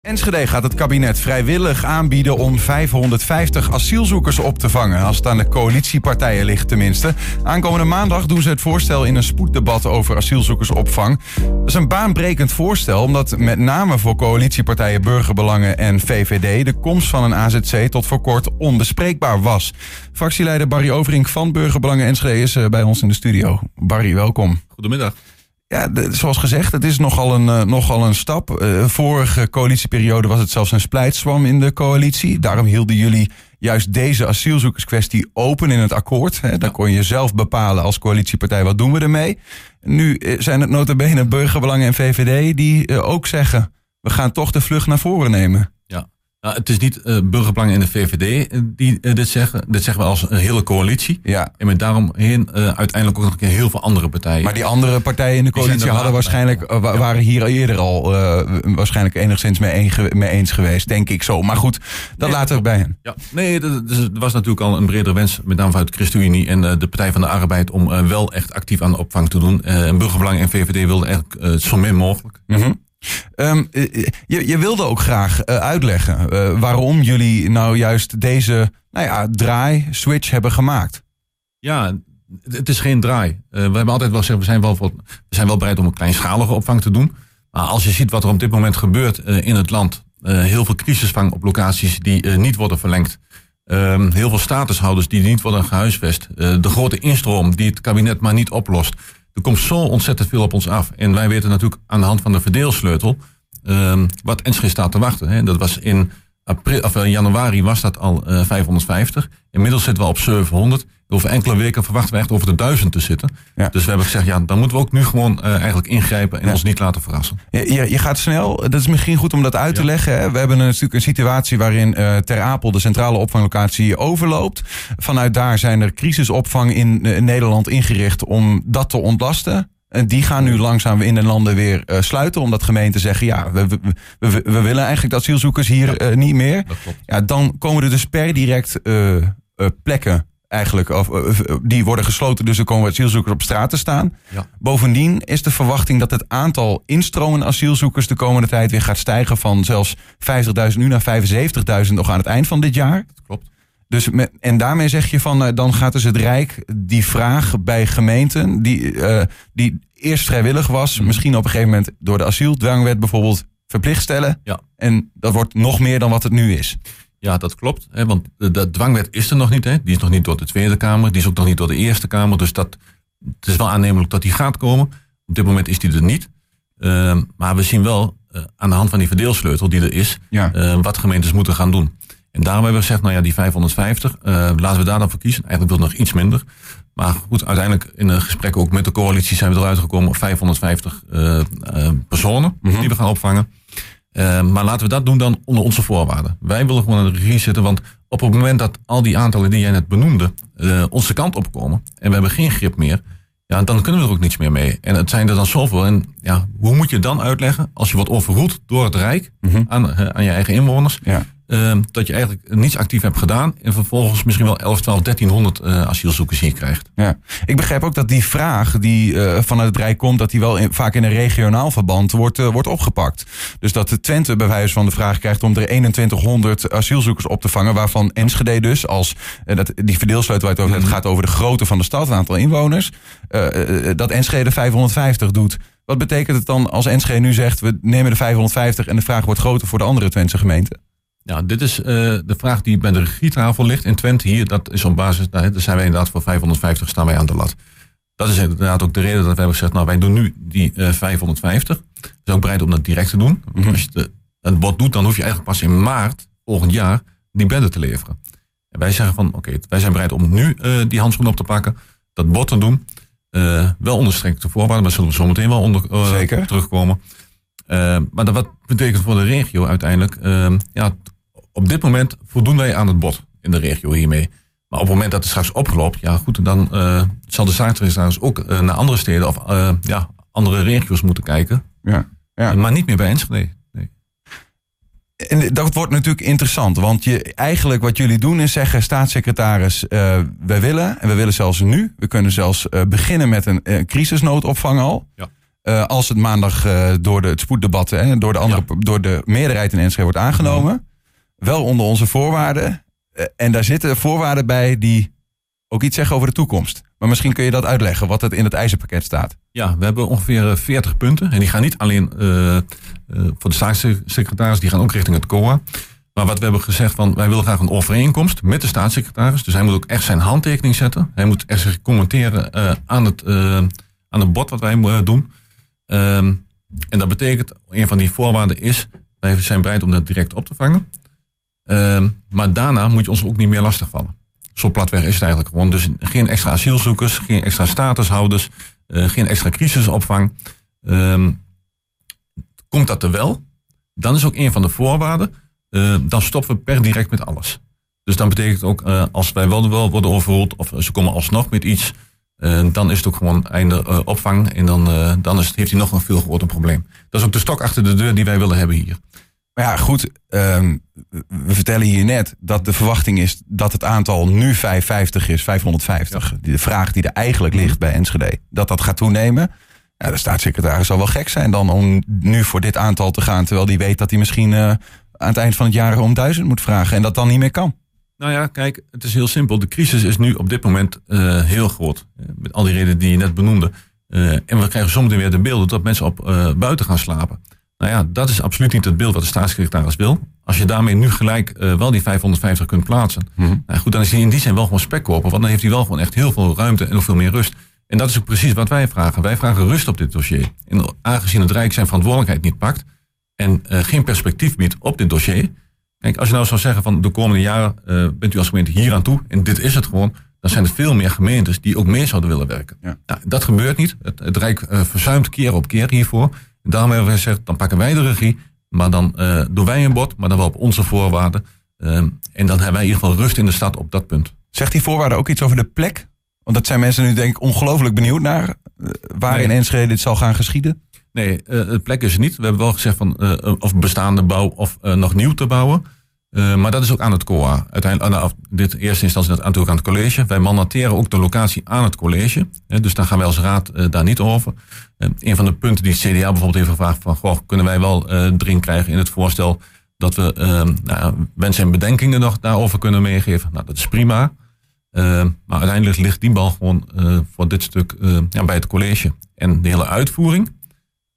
Enschede gaat het kabinet vrijwillig aanbieden om 550 asielzoekers op te vangen. Als het aan de coalitiepartijen ligt tenminste. Aankomende maandag doen ze het voorstel in een spoeddebat over asielzoekersopvang. Dat is een baanbrekend voorstel omdat met name voor coalitiepartijen Burgerbelangen en VVD... de komst van een AZC tot voor kort onbespreekbaar was. Fractieleider Barry Overink van Burgerbelangen Enschede is eh, bij ons in de studio. Barry, welkom. Goedemiddag. Ja, de- zoals gezegd, het is nogal een, eh, nogal een stap. Eh, vorige coalitieperiode was het zelfs een splijtswam in de coalitie. Daarom hielden jullie juist deze asielzoekerskwestie open in het akkoord. Hè. Daar kon je zelf bepalen als coalitiepartij wat doen we ermee. Nu eh, zijn het nota bene Burgerbelangen en VVD die ook zeggen... we gaan toch de vlucht naar voren nemen. Nou, het is niet eh burgerbelangen in de VVD eh, die eh, dit zeggen. Dit zeggen we als een hele coalitie. Ja. En met daaromheen eh uiteindelijk ook nog een keer heel veel andere partijen. Maar die andere partijen in de coalitie hadden waarschijnlijk, Ja. waren hier eerder al waarschijnlijk enigszins mee, een mee eens geweest, denk ik zo. Maar goed, dat Nee, laten we bij hen. Ja, nee, er was natuurlijk al een bredere wens, met name vanuit ChristenUnie en de Partij van de Arbeid, om wel echt actief aan de opvang te doen. En burgerbelangen en VVD wilden eigenlijk zo min mogelijk. Ehm, eh, je, je wilde ook graag eh, uitleggen eh, waarom jullie nou juist deze nou ja, draai, switch hebben gemaakt. Ja, het- is geen draai. Eh, we hebben altijd wel gezegd, we zijn wel, we zijn wel bereid om een kleinschalige opvang te doen. Maar als je ziet wat er op dit moment gebeurt eh, in het land. eh, heel veel crisisvang op locaties die eh, niet worden verlengd. Ehm, heel veel statushouders die niet worden gehuisvest. eh, de grote instroom die het kabinet maar niet oplost. Er komt zo ontzettend veel op ons af. En wij weten natuurlijk aan de hand van de verdeelsleutel... ehm, wat Enschede staat te wachten. Hè. Dat was in april, of, eh, januari was dat al eh, 550. Inmiddels zitten we op 700. Over enkele weken verwachten we echt over de 1000 te zitten. Ja. Dus we hebben gezegd, ja, dan moeten we ook nu gewoon eh, eigenlijk ingrijpen en Ja. ons niet laten verrassen. Je, je, je gaat snel, dat is misschien goed om dat uit te Ja. leggen. Hè? We hebben natuurlijk een situatie waarin Ter Apel, de centrale opvanglocatie, overloopt. Vanuit daar zijn er crisisopvang in Nederland ingericht om dat te ontlasten. En die gaan nu langzaam in de landen weer eh, sluiten, omdat gemeenten zeggen: ja, we, we, we, we willen eigenlijk de asielzoekers hier eh, niet meer. Dat klopt. Ja, dan komen er dus per direct eh, plekken eigenlijk, of, die worden gesloten, dus er komen asielzoekers op straat te staan. Ja. Bovendien is de verwachting dat het aantal instromende asielzoekers de komende tijd weer gaat stijgen van zelfs 50.000 nu naar 75.000 nog aan het eind van dit jaar. Dat klopt. Dus met, en daarmee zeg je van, eh, dan gaat dus het Rijk die vraag bij gemeenten, die, eh, die eerst vrijwillig was, Mhm. misschien op een gegeven moment door de asieldwangwet bijvoorbeeld verplicht stellen. Ja. En dat wordt nog meer dan wat het nu is. Ja, dat klopt. Hè, want de, de dwangwet is er nog niet. Hè. Die is nog niet door de Tweede Kamer. Die is ook nog niet door de Eerste Kamer. Dus dat, het is wel aannemelijk dat die gaat komen. Op dit moment is die er niet. Ehm, maar we zien wel eh, aan de hand van die verdeelsleutel die er is... Ja. eh, wat gemeentes moeten gaan doen. En daarom hebben we gezegd, nou ja, die 550, eh, laten we daar dan voor kiezen. Eigenlijk wil nog iets minder. Maar goed, uiteindelijk in een gesprek ook met de coalitie zijn we eruit gekomen op 550 eh, eh, personen Mhm. die we gaan opvangen. Maar laten we dat doen dan onder onze voorwaarden. Wij willen gewoon aan de regie zitten, want op het moment dat al die aantallen die jij net benoemde, onze kant opkomen en we hebben geen grip meer, ja, dan kunnen we er ook niets meer mee. En het zijn er dan zoveel. En ja, hoe moet je dan uitleggen als je wordt overroeld door het Rijk Mhm. aan, aan je eigen inwoners? Ja. Eh, dat je eigenlijk niets actief hebt gedaan en vervolgens misschien wel 11, 12, 1300 eh, asielzoekers hier krijgt. Ja, ik begrijp ook dat die vraag die eh, vanuit het Rijk komt, dat die wel in- vaak in een regionaal verband wordt, eh, wordt opgepakt. Dus dat de Twente bij wijze van de vraag krijgt om er 2100 asielzoekers op te vangen, waarvan Enschede dus als eh, dat, die verdeelsleutel waar het over het gaat over de grootte van de stad, het aantal inwoners, dat Enschede 550 doet. Wat betekent het dan als Enschede nu zegt we nemen de 550 en de vraag wordt groter voor de andere Twentse gemeenten? Ja, dit is eh, de vraag die bij de regietafel ligt in Twente hier. Dat is op basis, nou, daar zijn wij inderdaad voor 550 staan wij aan de lat. Dat is inderdaad ook de reden dat wij hebben gezegd, nou wij doen nu die eh 550. We zijn ook bereid om dat direct te doen. Want Als je de, het bod doet, dan hoef je eigenlijk pas in maart volgend jaar die bedden te leveren. En wij zeggen van, oké, wij zijn bereid om nu eh, die handschoen op te pakken, dat bod te doen. Eh, wel onder strikte voorwaarden, maar zullen we zo meteen wel onder, eh, Zeker. terugkomen. Eh, maar dat, wat betekent voor de regio uiteindelijk? eh, ja, op dit moment voldoen wij aan het bod in de regio hiermee. Maar op het moment dat het straks oploopt, ja goed, dan eh, zal de staatssecretaris ook eh, naar andere steden of eh, ja, andere regio's moeten kijken. Ja. Ja. Maar niet meer bij Enschede. Nee. En dat wordt natuurlijk interessant, want je, eigenlijk wat jullie doen is zeggen, staatssecretaris, wij willen, en we willen zelfs nu, we kunnen zelfs beginnen met een crisisnoodopvang al. Ja. Eh, als het maandag uh, door de, het spoeddebat, hè, door, de andere, ja. door de meerderheid in Enschede wordt aangenomen. Wel onder onze voorwaarden. Uh, en daar zitten voorwaarden bij die ook iets zeggen over de toekomst. Maar misschien kun je dat uitleggen, wat het in het ijzerpakket staat. Ja, we hebben ongeveer 40 punten. En die gaan niet alleen voor de staatssecretaris, die gaan ook richting het COA. Maar wat we hebben gezegd, van, wij willen graag een overeenkomst met de staatssecretaris. Dus hij moet ook echt zijn handtekening zetten. Hij moet echt zich commenteren aan, het, aan het bod wat wij doen. Um, en dat betekent, een van die voorwaarden is, wij zijn bereid om dat direct op te vangen. Um, maar daarna moet je ons ook niet meer lastigvallen. Zo platweg is het eigenlijk gewoon. Dus geen extra asielzoekers, geen extra statushouders, uh, geen extra crisisopvang. Um, komt dat er wel, dan is ook een van de voorwaarden, uh, dan stoppen we per direct met alles. Dus dan betekent ook, uh, als wij wel, wel worden overroeld of ze komen alsnog met iets, uh, dan is het ook gewoon einde uh, opvang. En dan, uh, dan is het, heeft hij nog een veel groter probleem. Dat is ook de stok achter de deur die wij willen hebben hier. Maar ja, goed. Um, we vertellen hier net dat de verwachting is dat het aantal nu 550 is, 550. Ja. De vraag die er eigenlijk ligt bij Enschede, dat dat gaat toenemen. Ja, de staatssecretaris zal wel gek zijn dan om nu voor dit aantal te gaan. Terwijl die weet dat hij misschien aan het eind van het jaar om duizend moet vragen. En dat dan niet meer kan. Nou ja, kijk, het is heel simpel. De crisis is nu op dit moment uh, heel groot. Met al die redenen die je net benoemde. Uh, en we krijgen soms weer de beelden dat mensen op uh, buiten gaan slapen. Nou ja, dat is absoluut niet het beeld wat de staatssecretaris wil. Als je daarmee nu gelijk wel die 550 kunt plaatsen. Mm-hmm. Nou goed, dan is hij in die zin wel gewoon spekkoper. Want dan heeft hij wel gewoon echt heel veel ruimte en nog veel meer rust. En dat is ook precies wat wij vragen. Wij vragen rust op dit dossier. En aangezien het Rijk zijn verantwoordelijkheid niet pakt. En geen perspectief biedt op dit dossier Kijk, als je nou zou zeggen van de komende jaren uh, bent u als gemeente hier aan toe en dit is het gewoon, dan zijn er veel meer gemeentes die ook meer zouden willen werken. Ja. Nou, dat gebeurt niet. Het, het Rijk uh, verzuimt keer op keer hiervoor. En daarom hebben we gezegd, dan pakken wij de regie, maar dan uh, doen wij een bod, maar dan wel op onze voorwaarden. en dan hebben wij in ieder geval rust in de stad op dat punt. Zegt die voorwaarden ook iets over de plek? Want dat zijn mensen nu denk ik ongelooflijk benieuwd naar. waar nee. in Enschede dit zal gaan geschieden? Nee, uh, het plek is niet. We hebben wel gezegd van uh, of bestaande bouw of uh, nog nieuw te bouwen. Maar dat is ook aan het COA. Uiteindelijk, dit eerste instantie dat natuurlijk aan het college. Wij mandateren ook de locatie aan het college. Dus dan gaan wij als raad daar niet over. een van de punten die het CDA bijvoorbeeld heeft gevraagd van, kunnen wij wel dring krijgen in het voorstel dat we nou, wensen en bedenkingen nog daarover kunnen meegeven. Nou, dat is prima. maar uiteindelijk ligt die bal gewoon voor dit stuk ja, bij het college. En de hele uitvoering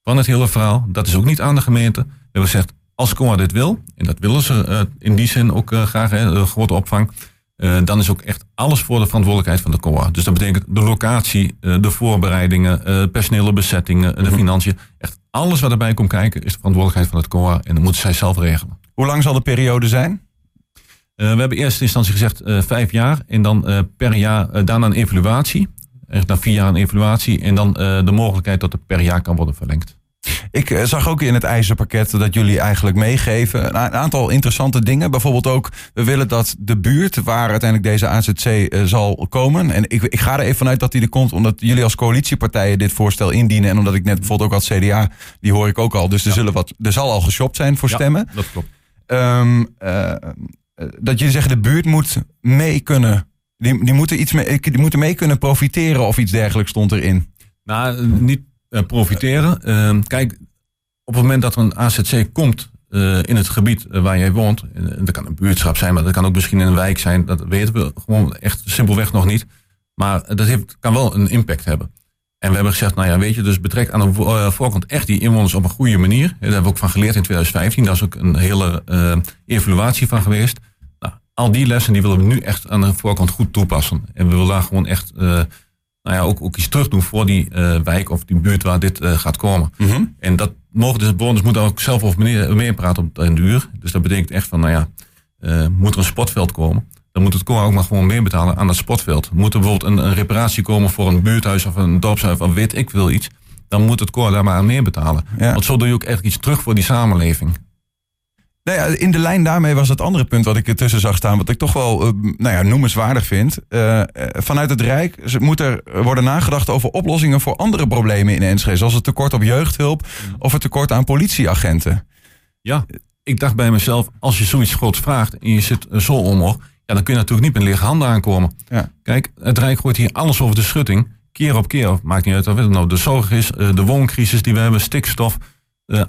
van het hele verhaal, dat is ook niet aan de gemeente. We hebben gezegd, als COA dit wil, en dat willen ze uh, in die zin ook uh, graag, hè, de grote opvang, uh, dan is ook echt alles voor de verantwoordelijkheid van de COA. Dus dat betekent de locatie, de voorbereidingen, personele bezettingen, de financiën. Echt alles wat erbij komt kijken is de verantwoordelijkheid van het COA en dat moeten zij zelf regelen. Hoe lang zal de periode zijn? we hebben in eerste instantie gezegd vijf jaar en dan per jaar daarna een evaluatie. Na vier jaar een evaluatie en dan de mogelijkheid dat het per jaar kan worden verlengd. Ik eh, zag ook in het ijzerpakket dat jullie eigenlijk meegeven een aantal interessante dingen. Bijvoorbeeld ook, we willen dat de buurt waar uiteindelijk deze AZC uh, zal komen. En ik, ik ga er even vanuit dat die er komt, omdat jullie als coalitiepartijen dit voorstel indienen. En omdat ik net bijvoorbeeld ook als CDA, die hoor ik ook al. Dus er, ja. zullen wat, er zal al geshopt zijn voor ja, stemmen. Dat klopt. Um, uh, dat jullie zeggen, de buurt moet mee kunnen. Die, die, moeten iets mee, die moeten mee kunnen profiteren of iets dergelijks stond erin. Nou, niet uh, profiteren. Uh, kijk, op het moment dat er een AZC komt uh, in het gebied waar jij woont, en dat kan een buurtschap zijn, maar dat kan ook misschien een wijk zijn, dat weten we gewoon echt simpelweg nog niet. Maar dat heeft, kan wel een impact hebben. En we hebben gezegd, nou ja, weet je, dus betrek aan de voorkant echt die inwoners op een goede manier. Daar hebben we ook van geleerd in 2015. Daar is ook een hele evaluatie van geweest. Al die lessen die willen we nu echt aan de voorkant goed toepassen. En we willen daar gewoon echt uh, nou ja, ook, ook iets terug doen voor die uh, wijk of die buurt waar dit uh, gaat komen. Mm -hmm. En dat mogen de bewoners moeten ook zelf over meer, meer praten op den duur. Dus dat betekent echt van, nou ja, moet er een sportveld komen. Dan moet het COA ook maar gewoon meer betalen aan dat sportveld. Moet er bijvoorbeeld een, een reparatie komen voor een buurthuis of een dorpshuis of weet ik wil iets. Dan moet het COA daar maar aan meer betalen. Ja. Want zo doe je ook echt iets terug voor die samenleving. Nou ja, in de lijn daarmee was het andere punt wat ik ertussen zag staan, wat ik toch wel uh, nou ja, noemenswaardig vind. Uh, vanuit het Rijk moet er worden nagedacht over oplossingen voor andere problemen in Enschede, zoals het tekort op jeugdhulp of het tekort aan politieagenten. Ja, ik dacht bij mezelf, als je zoiets groots vraagt en je zit zo omhoog, ja, dan kun je natuurlijk niet met lege handen aankomen. Ja. Kijk, het Rijk gooit hier alles over de schutting. keer op keer, maakt niet uit of het nou de zorg is, de wooncrisis die we hebben, stikstof,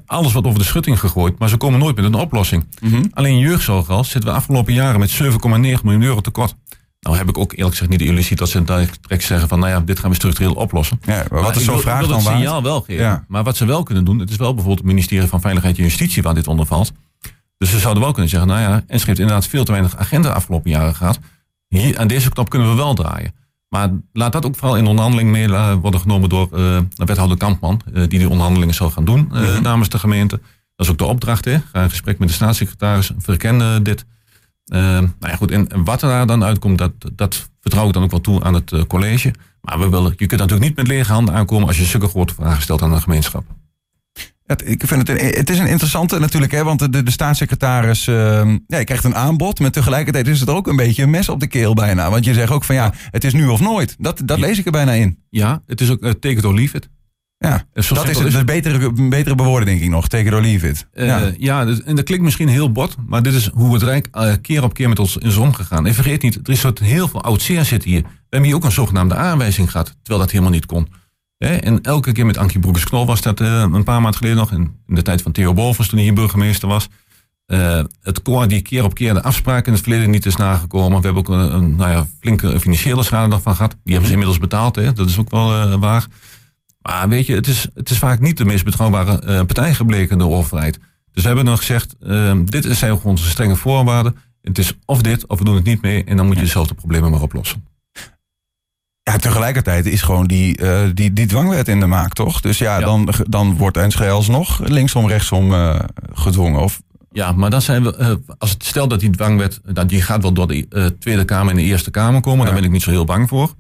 alles wordt over de schutting gegooid, maar ze komen nooit met een oplossing. Mhm. Alleen jeugdzorg al zitten we afgelopen jaren met 7,9 miljoen euro tekort. Nou heb ik ook eerlijk gezegd niet de illusie dat ze direct zeggen van nou ja, dit gaan we structureel oplossen. Ja, maar wat is zo'n vraag wil dan het waard? signaal wel geven. Ja. Maar wat ze wel kunnen doen, het is wel bijvoorbeeld het ministerie van Veiligheid en Justitie waar dit onder valt. Dus ze zouden wel kunnen zeggen, nou ja, Enschede heeft inderdaad veel te weinig agenda de afgelopen jaren gehad. Hier, aan deze knop kunnen we wel draaien. Maar laat dat ook vooral in onderhandeling mee eh, worden genomen door uh, de wethouder Kampman, uh, die die onderhandelingen zal gaan doen uh, Mhm. namens de gemeente. Dat is ook de opdracht, hè. Ga in gesprek met de staatssecretaris, verkennen dit. Nou ja, goed, en wat er daar dan uitkomt, dat, dat vertrouw ik dan ook wel toe aan het college. Maar we willen, je kunt natuurlijk niet met lege handen aankomen als je zulke grote vragen stelt aan de gemeenschap. Het, ik vind het, een, het is een interessante natuurlijk, hè, want de, de staatssecretaris uh, ja, je krijgt een aanbod, maar tegelijkertijd is het ook een beetje een mes op de keel bijna. Want je zegt ook van ja, het is nu of nooit. Dat, dat lees ik er bijna in. Ja, het is ook uh, take it or leave it. Ja, dat is, is een betere, betere bewoording denk ik nog. Take it or leave it. Uh, ja, ja dus, en dat klinkt misschien heel bot, maar dit is hoe het Rijk uh, keer op keer met ons is omgegaan. En vergeet niet, er is soort heel veel oud zeer zitten hier. We hebben hier ook een zogenaamde aanwijzing gehad, terwijl dat helemaal niet kon. En elke keer met Ankie Broekers-Knol was dat uh, een paar maanden geleden nog, in, in de tijd van Theo Bolvers toen hij hier burgemeester was. het koor die keer op keer de afspraken in het verleden niet is nagekomen. We hebben ook een, een nou ja, flinke financiële schade daarvan gehad. Die hebben ze inmiddels betaald, hè? dat is ook wel waar. Maar weet je, het is, het is vaak niet de meest betrouwbare uh, partij gebleken, de overheid. Dus we hebben nog gezegd, uh, dit zijn onze strenge voorwaarden. Het is of dit, of we doen het niet mee. En dan moet je dezelfde problemen maar oplossen. Ja, tegelijkertijd is gewoon die, uh, die, die dwangwet in de maak, toch? Dus ja, ja. Dan, dan wordt Enschede alsnog linksom, rechtsom uh, gedwongen. Of... Ja, maar dan zijn we, uh, als het stel dat die dwangwet, dat die gaat wel door de Tweede Kamer en de Eerste Kamer komen. Ja. Daar ben ik niet zo heel bang voor.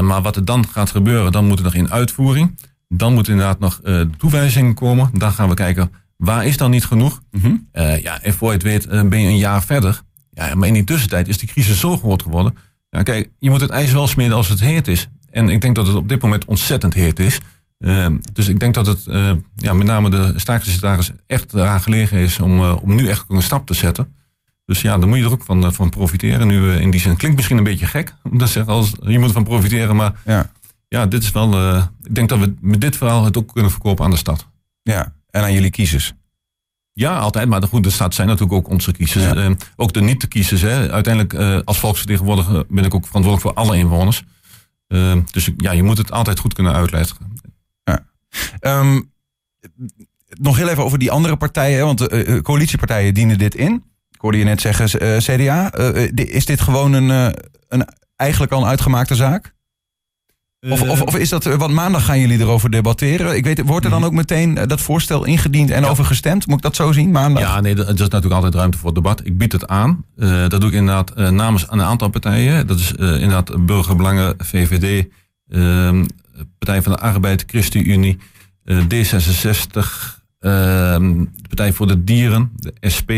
Maar wat er dan gaat gebeuren, dan moet er nog in uitvoering. Dan moet inderdaad nog toewijzingen komen. Dan gaan we kijken, waar is dan niet genoeg? Mm -hmm. uh, ja, en voor je het weet ben je een jaar verder. Ja, maar in die tussentijd is die crisis zo groot geworden. Ja, kijk, je moet het ijs wel smeden als het heet is. En ik denk dat het op dit moment ontzettend heet is. dus ik denk dat het ja, met name de staatssecretaris echt eraan gelegen is om, om nu echt een stap te zetten. Dus ja, dan moet je er ook van, van profiteren. Nu in die zin klinkt misschien een beetje gek om te zeggen als je moet ervan profiteren, maar ja, ja dit is wel. Ik denk dat we met dit verhaal het ook kunnen verkopen aan de stad. Ja, en aan jullie kiezers. Ja, altijd. Maar de goede stad zijn natuurlijk ook onze kiezers. Ja. Uh, ook de niet-kiezers. Uiteindelijk, uh, als volksvertegenwoordiger ben ik ook verantwoordelijk voor alle inwoners. dus ja, je moet het altijd goed kunnen uitleggen. Ja. Um, nog heel even over die andere partijen. Want de coalitiepartijen dienen dit in. Ik hoorde je net zeggen, CDA. Is dit gewoon een, een, eigenlijk al een uitgemaakte zaak? Of, of, of, is dat, want maandag gaan jullie erover debatteren. Ik weet, wordt er dan ook meteen dat voorstel ingediend en ja. over gestemd? Moet ik dat zo zien, maandag? Ja, nee, er is natuurlijk altijd ruimte voor debat. Ik bied het aan. dat doe ik inderdaad namens een aantal partijen. Dat is inderdaad Burgerbelangen, VVD, ehm, Partij van de Arbeid, ChristenUnie, D66, ehm, de Partij voor de Dieren, de SP...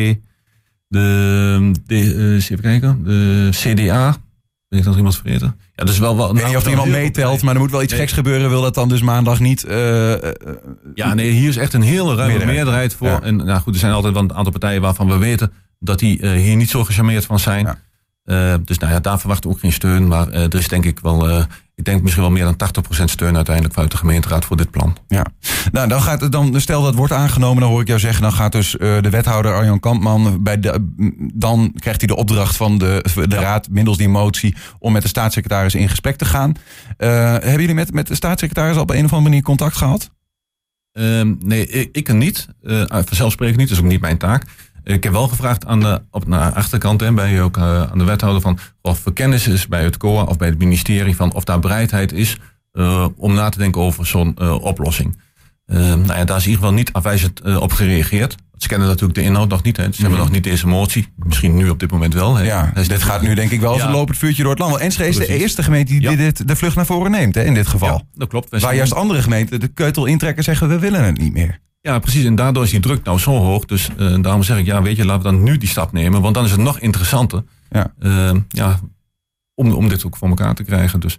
De, de even kijken, de CDA. Ben ik nog iemand vergeten? Ja, dus wel, wel weet niet of iemand meetelt, maar er moet wel iets nee. geks gebeuren. Wil dat dan dus maandag niet? Uh, uh, ja, nee, hier is echt een hele ruime meerderheid, meerderheid voor. Ja. En nou goed, er zijn altijd wel een aantal partijen waarvan we weten dat die hier niet zo gecharmeerd van zijn. Ja. dus nou ja, daar verwachten we ook geen steun. Maar er is denk ik wel, ik denk misschien wel meer dan 80% steun uiteindelijk vanuit de gemeenteraad voor dit plan. Ja, nou dan gaat het dan, stel dat wordt aangenomen, dan hoor ik jou zeggen, dan gaat dus uh, de wethouder Arjan Kampman, bij de, dan krijgt hij de opdracht van de, de ja. raad, middels die motie, om met de staatssecretaris in gesprek te gaan. Uh, hebben jullie met, met de staatssecretaris al op een of andere manier contact gehad? Uh, nee, ik, ik niet. Uh, vanzelfsprekend niet, dat is ook niet mijn taak. Ik heb wel gevraagd aan de, op de achterkant en bij ook uh, aan de wethouder van of er kennis is bij het COA of bij het ministerie van of daar bereidheid is uh, om na te denken over zo'n uh, oplossing. nou ja, daar is in ieder geval niet afwijzend op gereageerd. Ze kennen natuurlijk de inhoud nog niet. Hè. Ze mm. hebben nog niet deze motie. Misschien nu op dit moment wel. Hè. Ja, dus dit gaat nu denk ik wel als ja. een lopend vuurtje door het land. Want Enschede is de eerste gemeente die ja. dit, de vlucht naar voren neemt hè, in dit geval. Ja, dat klopt. Waar juist andere gemeenten de keutel intrekken zeggen we willen het niet meer. Ja, precies. En daardoor is die druk nou zo hoog. Dus uh, daarom zeg ik, ja, weet je, laten we dan nu die stap nemen. Want dan is het nog interessanter. Ja. Uh, ja om, om dit ook voor elkaar te krijgen. Dus.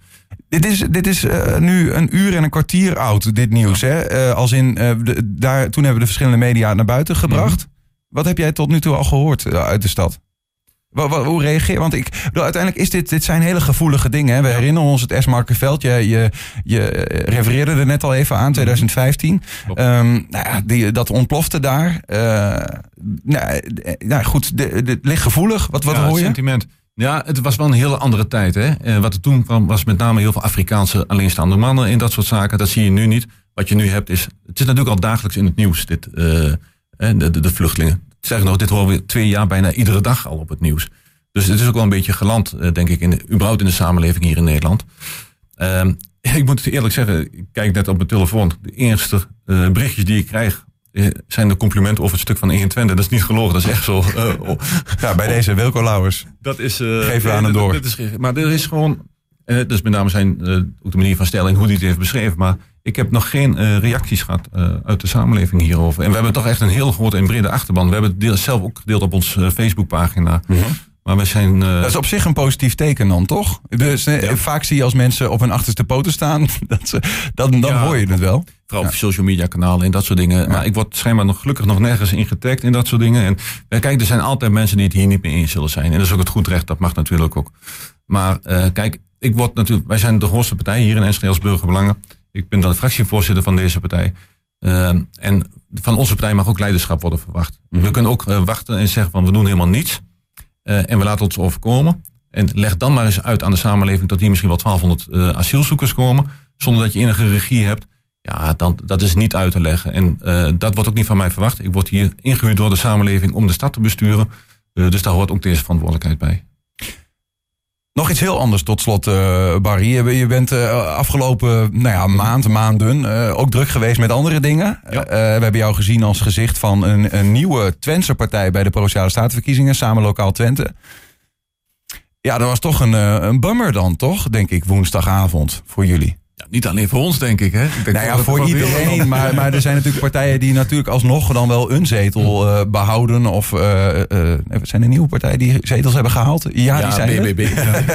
Dit is, dit is uh, nu een uur en een kwartier oud, dit nieuws. Hè? als in, de, daar, toen hebben de verschillende media naar buiten gebracht. Mhm. Wat heb jij tot nu toe al gehoord uit de stad? Hoe reageer je? Want ik bedoel, uiteindelijk is dit, dit zijn hele gevoelige dingen. Hè? We herinneren ons het S-Markenveld. Je, je, je eh, refereerde er net al even aan, 2015. Klopt. Ehm, nou ja, die, dat ontplofte daar. Eh, nou, eh, nou goed, het ligt gevoelig. Wat, wat ja, hoor het je? sentiment. Ja, het was wel een hele andere tijd. Hè? Wat er toen kwam was met name heel veel Afrikaanse alleenstaande mannen in dat soort zaken. Dat zie je nu niet. Wat je nu hebt is, het is natuurlijk al dagelijks in het nieuws, dit, de, de, de vluchtelingen. Zeg nog, dit horen we twee jaar bijna iedere dag al op het nieuws. Dus het is ook wel een beetje geland, eh, denk ik, in de, überhaupt in de samenleving hier in Nederland. Ehm, ik moet het eerlijk zeggen, ik kijk net op mijn telefoon. De eerste eh, berichtjes die ik krijg eh, zijn de complimenten over het stuk van 21. Dat is niet gelogen, dat is echt zo. oh. Ja, bij deze Wilco Lauwers. Dat is. we aan hem dat- door. dat is, maar er is gewoon. eh dus met name zijn ook de manier van stelling, hoe hij het heeft beschreven. Maar ik heb nog geen eh, reacties gehad eh, uit de samenleving hierover. En we hebben toch echt een heel grote en brede achterban. We hebben het deel, zelf ook gedeeld op onze Facebookpagina. Maar we zijn. Dat is op zich een positief teken dan, toch? Dus Ja. vaak zie je als mensen op hun achterste poten staan, dat ze, dan, dan Ja. hoor je het wel. Vooral op social media kanalen en dat soort dingen. Maar ik word schijnbaar nog gelukkig nog nergens in getagd in dat soort dingen. En kijk, er zijn altijd mensen die het hier niet mee eens zullen zijn. En dat is ook het goed recht, dat mag natuurlijk ook. Maar kijk, ik word natuurlijk, wij zijn de grootste partij hier in Enschede als Burgerbelangen. Ik ben dan de fractievoorzitter van deze partij. Eh, en van onze partij mag ook leiderschap worden verwacht. We kunnen ook eh, wachten en zeggen van we doen helemaal niets. Eh, en we laten ons overkomen. En leg dan maar eens uit aan de samenleving dat hier misschien wel 1200 eh, asielzoekers komen. Zonder dat je enige regie hebt. Ja, dan, dat is niet uit te leggen. En dat wordt ook niet van mij verwacht. Ik word hier ingehuurd door de samenleving om de stad te besturen. Dus daar hoort ook deze verantwoordelijkheid bij. Nog iets heel anders tot slot, eh, Barry. Je, je bent eh, afgelopen nou ja, maand, maanden eh, ook druk geweest met andere dingen. Ja. We hebben jou gezien als gezicht van een, een nieuwe Twentse partij bij de Provinciale Statenverkiezingen, samen Lokaal Twente. Ja, dat was toch een, een bummer dan, toch? Denk ik, woensdagavond voor jullie. Niet alleen voor ons, denk ik. Hè? Ik denk Nou ja, voor wel iedereen. Maar, maar er zijn natuurlijk partijen die natuurlijk alsnog dan wel een zetel eh, behouden. Of eh, zijn er nieuwe partijen die zetels hebben gehaald? Ja, die zijn er. BBB.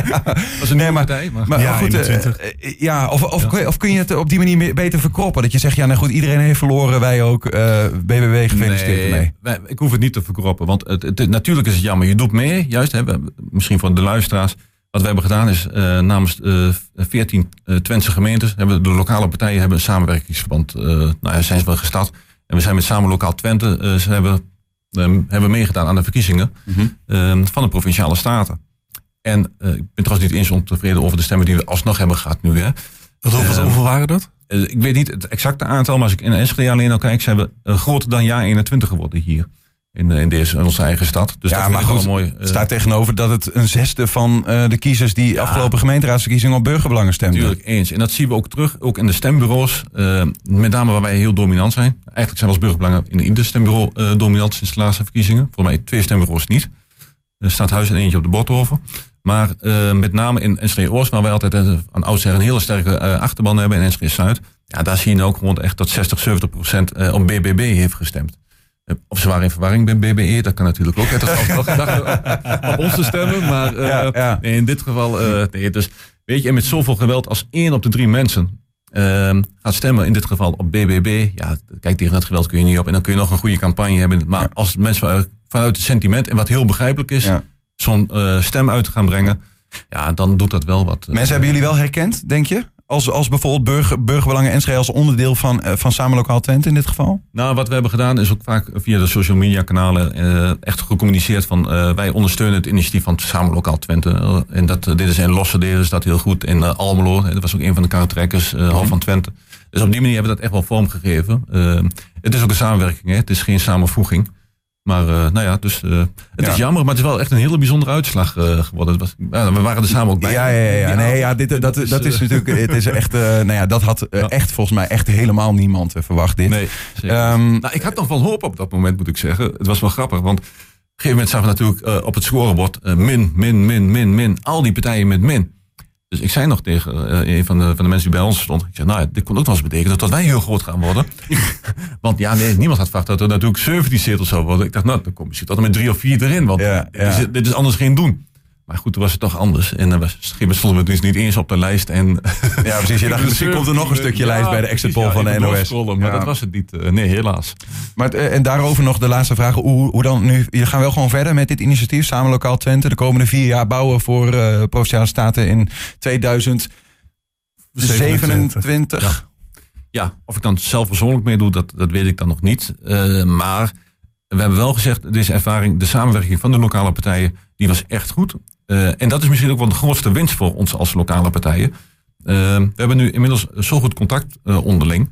Ja. Dat is een nieuwe maar- partij. Maar, Maar Ja, goed, 21. ja, of, of, Kun je, of kun je het op die manier beter verkroppen? Dat je zegt, ja, nou goed, iedereen heeft verloren, wij ook. BBB gefeliciteerd Nee, ik hoef het niet te verkroppen. Want het, het- natuurlijk is het jammer. Je doet mee, juist. Hè, misschien voor de luisteraars. Wat we hebben gedaan is eh, namens eh 14 eh Twentse gemeentes. Hebben de lokale partijen hebben een samenwerkingsverband. nou ja, zijn ze wel gestart. En we zijn met Samen Lokaal Twente. ze hebben, ehm, hebben meegedaan aan de verkiezingen ehm, van de provinciale staten. En ik ben trouwens niet eens ontevreden over de stemmen die we alsnog hebben gehad nu. Hè. Wat, hoeveel, Ehm, hoeveel waren dat? Ik weet niet het exacte aantal, maar als ik in Enschede alleen al kijk, zijn we eh, groter dan jaar 21 geworden hier. In, eh, in, deze, in onze eigen stad. Dus ja, dat maar goed, mooi. het staat tegenover dat het een zesde van eh, de kiezers die afgelopen gemeenteraadsverkiezingen op burgerbelangen stemden. Natuurlijk eens. En dat zien we ook terug, ook in de stembureaus. met name waar wij heel dominant zijn. Eigenlijk zijn we als burgerbelangen in ieder stembureau dominant sinds de laatste verkiezingen. Voor mij twee stembureaus niet. Er staat huis en eentje op de Bothoven. Maar met name in Enschede Oost, waar wij altijd aan oudsher een hele sterke achterban hebben. En Enschede Zuid. Ja, daar zie je ook gewoon echt dat 60, 70 procent op BBB heeft gestemd. Eh, Of ze waren in verwarring bij BBE, dat kan natuurlijk ook. Het is alsnog gedacht eh, op ons te stemmen, maar eh, Ja, ja. Nee, in dit geval, eh, nee, dus weet je, en met zoveel geweld als één op de drie mensen ehm, gaat stemmen, in dit geval op BBB, ja, kijk, tegen dat geweld kun je niet op. En dan kun je nog een goede campagne hebben. Maar als mensen vanuit- het sentiment, en wat heel begrijpelijk is, zo'n stem uit te gaan brengen, ja, dan doet dat wel wat. Mensen hebben jullie wel herkend, denk je? Als, als bijvoorbeeld burger, burgerbelangen Enschede als onderdeel van, eh, van Samen Lokaal Twente in dit geval? Nou, wat we hebben gedaan is ook vaak via de social media kanalen eh, echt gecommuniceerd van eh, wij ondersteunen het initiatief van Samen Lokaal Twente. Eh, en dat, eh, dit is in Losse delen is dat heel goed. In eh, Almelo, dat was ook een van de karretrekkers, eh Hal van Twente. Dus op die manier hebben we dat echt wel vormgegeven. Eh, het is ook een samenwerking, hè? het is geen samenvoeging. Maar eh, nou ja, dus eh, het Ja. is jammer, maar het is wel echt een hele bijzondere uitslag eh, geworden. Was, we waren er samen ook bij. Ja, ja, ja. Nee, ja dit, dat, Dus, dat is natuurlijk, het is echt, nou ja, dat had Ja. echt volgens mij echt helemaal niemand verwacht dit. Nee. Ehm, Nou, ik had nog wel hoop op dat moment, moet ik zeggen. Het was wel grappig, want op een gegeven moment zagen we natuurlijk op het scorebord min, min, min, min, min. Al die partijen met min. Dus ik zei nog tegen eh, een van de, van de mensen die bij ons stond. Ik zei, nou, dit kon ook wel eens betekenen dat wij heel groot gaan worden. want ja, nee, niemand had verwacht dat er natuurlijk 17 zetels zou worden. Ik dacht, nou, dan kom je misschien tot en met drie of vier erin. Want Ja, dit, is, dit is anders geen doen. Maar goed, toen was het toch anders. En dan was Schippers stond dus niet eens op de lijst. En ja, precies. Je dacht, misschien komt er nog een stukje lijst bij de exit poll van de NOS. maar ja. dat was het niet. Uh, nee, helaas. Maar en daarover nog de laatste vraag. Hoe, hoe dan nu? Je gaan wel gewoon verder met dit initiatief, Samen Lokaal Twente. De komende vier jaar bouwen voor uh, Provinciale Staten in 2027. Ja. ja. of ik dan zelf persoonlijk mee doe, dat, dat weet ik dan nog niet. Uh, maar we hebben wel gezegd, deze ervaring, de samenwerking van de lokale partijen, die was echt goed. En dat is misschien ook wel de grootste winst voor ons als lokale partijen. We hebben nu inmiddels zo goed contact onderling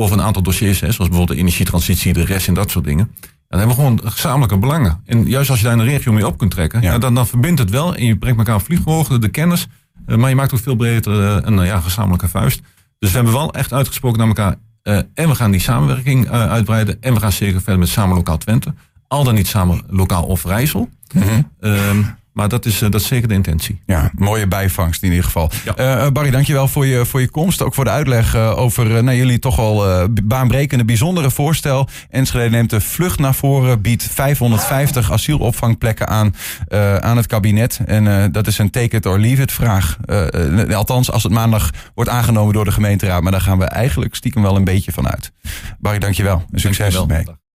over een aantal dossiers, hè, zoals bijvoorbeeld de energietransitie, de rest en dat soort dingen. En dan hebben we gewoon gezamenlijke belangen. En juist als je daar in de regio mee op kunt trekken, ja. dan, dan verbindt het wel en je brengt elkaar vlieghoogte, de kennis, maar je maakt ook veel beter een ja, gezamenlijke vuist. Dus we hebben wel echt uitgesproken naar elkaar, uh, en we gaan die samenwerking uh, uitbreiden. En we gaan zeker verder met Samen Lokaal Twente. Al dan niet samen lokaal of Rijssel. Mm -hmm. uh, maar dat is, uh, dat is zeker de intentie. Ja, mooie bijvangst in ieder geval. Ja. Uh, Barry, dankjewel voor je, voor je komst. Ook voor de uitleg uh, over nou, jullie toch wel baanbrekende, bijzondere voorstel. Enschede neemt de vlucht naar voren, biedt 550 asielopvangplekken aan, aan het kabinet. En dat is een take it or leave it vraag. althans, als het maandag wordt aangenomen door de gemeenteraad. Maar daar gaan we eigenlijk stiekem wel een beetje van uit. Barry, dankjewel. En succes dankjewel. mee.